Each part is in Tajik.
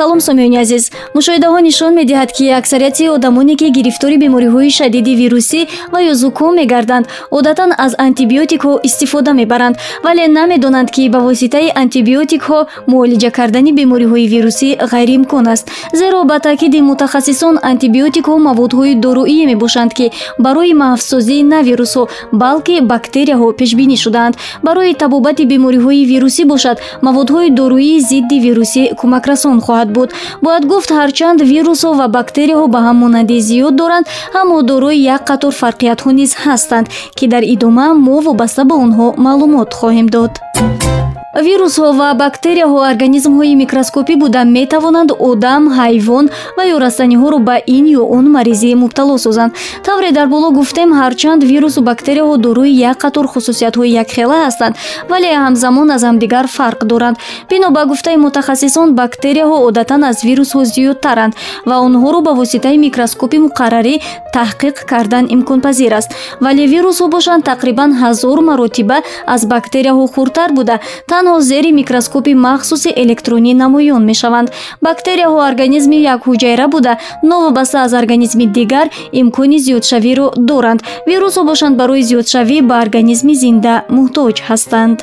салом сомиёни азиз. Мушоҳидаҳо нишон медиҳад ки аксарияти одамоне ки гирифтори бемориҳои шадиди вирусӣ ва ё зуком мегарданд одатан аз антибиотикҳо истифода мебаранд вале намедонанд ки ба воситаи антибиотикҳо муолиҷа кардани бемориҳои вирусӣ ғайриимкон аст. Зеро ба таъкиди мутахассисон антибиотикҳо маводҳои доруие мебошанд ки барои маҳвсозии на вирусҳо балки бактерияҳо пешбинӣ шудаанд барои табобати бемориҳои вирусӣ бошад маводҳои доруии зидди вирусӣ кӯмакрасон хоҳад буд. Бояд гуфт ҳарчанд вирусҳо ва бактерияҳо ба ҳам монандӣ зиёд доранд аммо дорои як қатор фарқиятҳо низ ҳастанд ки дар идома мо вобаста ба онҳо маълумот хоҳем дод вирусҳо ва бактерияҳо организмҳои микроскопӣ буда метавонанд одам ҳайвон ва ё растаниҳоро ба ин ё он маризӣ мубтало созанд. Тавре дар боло гуфтем ҳарчанд вирусу бактерияҳо дорои як қатор хусусиятҳои якхела ҳастанд вале ҳамзамон аз ҳамдигар фарқ доранд. Бино ба гуфтаи мутахассисон бактерияҳо одатан аз вирусҳо зиёдтаранд ва онҳоро ба воситаи микроскопи муқаррарӣ таҳқиқ кардан имконпазир аст. Вале вирусҳо бошанд тақрибан ҳазор маротиба аз бактерияҳо хурдтар буда танҳо зери микроскопи махсуси электронӣ намоён мешаванд. Бактерияҳо организми якҳуҷайра буда. Новобаста аз организми дигар имкони зиёдшавиро доранд. Вирусҳо бошанд барои зиёдшавӣ ба организми зинда муҳтоҷ ҳастанд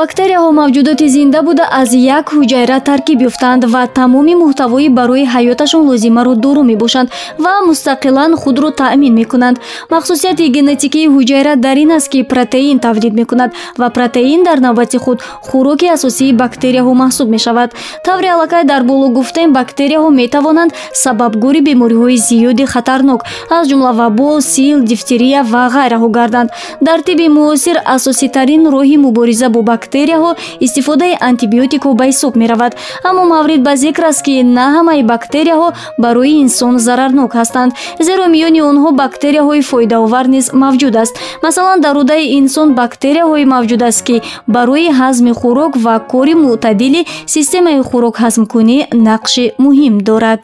бактерияҳо мавҷудоти зинда буда аз як ҳуҷайра таркиб ёфтаанд ва тамоми муҳтавои барои ҳаёташон лозимаро дору мебошанд ва мустақилан худро таъмин мекунанд. Махсусияти генетикии ҳуҷайра дар ин аст ки протеин тавлид мекунад ва протеин дар навбати худ хӯроки асосии бактерияҳо маҳсуб мешавад. Тавре аллакай дар боло гуфтем бактерияҳо метавонанд сабабгори бемориҳои зиёди хатарнок аз ҷумла вабо сил дифтерия ва ғайраҳо гарданд. Дар тибби муосир асоситарин роҳи мубориза бо бактерияҳо истифодаи антибиотикҳо ба ҳисоб меравад. Аммо маврид ба зикр аст ки на ҳамаи бактерияҳо барои инсон зарарнок ҳастанд. Зеро миёни онҳо бактерияҳои фоидаовар низ мавҷуд аст. Масалан дар рӯдаи инсон бактерияҳое мавҷуд аст ки барои ҳазми хӯрок ва кори мӯътадили системаи хӯрокҳазмкунӣ нақши муҳим дорад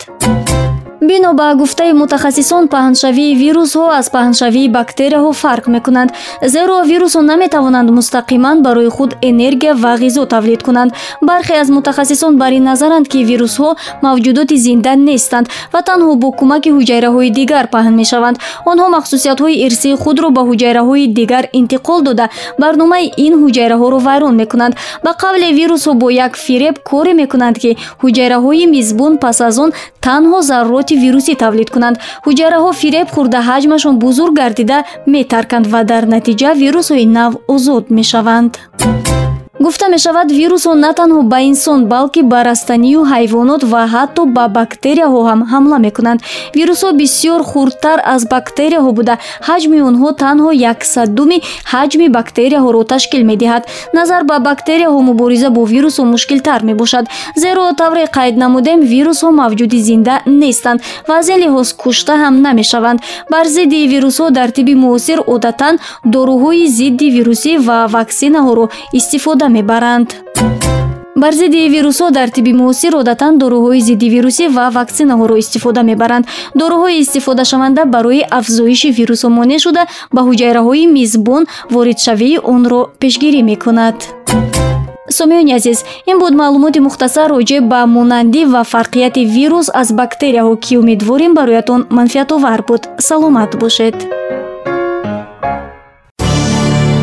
бино ба гуфтаи мутахассисон паҳншавии вирусҳо аз паҳншавии бактерияҳо фарқ мекунанд. Зеро вирусҳо наметавонанд мустақиман барои худ энергия ва ғизо тавлид кунанд. Бархе аз мутахассисон бар ин назаранд ки вирусҳо мавҷудоти зинда нестанд ва танҳо бо кӯмаки ҳуҷайраҳои дигар паҳн мешаванд. Онҳо махсусиятҳои ирсии худро ба ҳуҷайраҳои дигар интиқол дода. Барномаи ин ҳуҷайраҳоро вайрон мекунанд. Ба қавле вирусҳо бо як фиреб коре мекунанд ки ҳуҷайраҳои мизбон пас аз он танҳо зарроти вирусӣ тавлид кунанд ҳуҷайраҳо фиреб хӯрда ҳаҷмашон бузург гардида метарканд ва дар натиҷа вирусҳои нав озод мешаванд гуфта мешавад вирусҳо на танҳо ба инсон балки ба растанию ҳайвонот ва ҳатто ба бактерияҳо ҳам ҳамла мекунанд. Вирусҳо бисёр хурдтар аз бактерияҳо буда. Ҳаҷми онҳо танҳо яксадуми ҳаҷми бактерияҳоро ташкил медиҳад. Назар ба бактерияҳо мубориза бо вирусҳо мушкилтар мебошад. Зеро тавре қайд намудем вирусҳо мавҷуди зинда нестанд ва аз ин лиҳоз кушта ҳам намешаванд. Бар зидди вирусҳо дар тибби муосир одатан доруҳои зидди вирусӣ ва ваксинаҳоро истифода мебаранд. Бар зидди вирусҳо дар тибби муосир одатан доруҳои зидди вирусӣ ва ваксинаҳоро истифода мебаранд. Доруҳои истифодашаванда барои афзоиши вирусҳо монеъ шуда ба ҳуҷайраҳои мизбон воридшавии онро пешгирӣ мекунад. Сомиёни азиз ин буд маълумоти мухтасар роҷеъ ба монандӣ ва фарқияти вирус аз бактерияҳо ки умедворем бароятон манфиатовар буд. Саломат бошед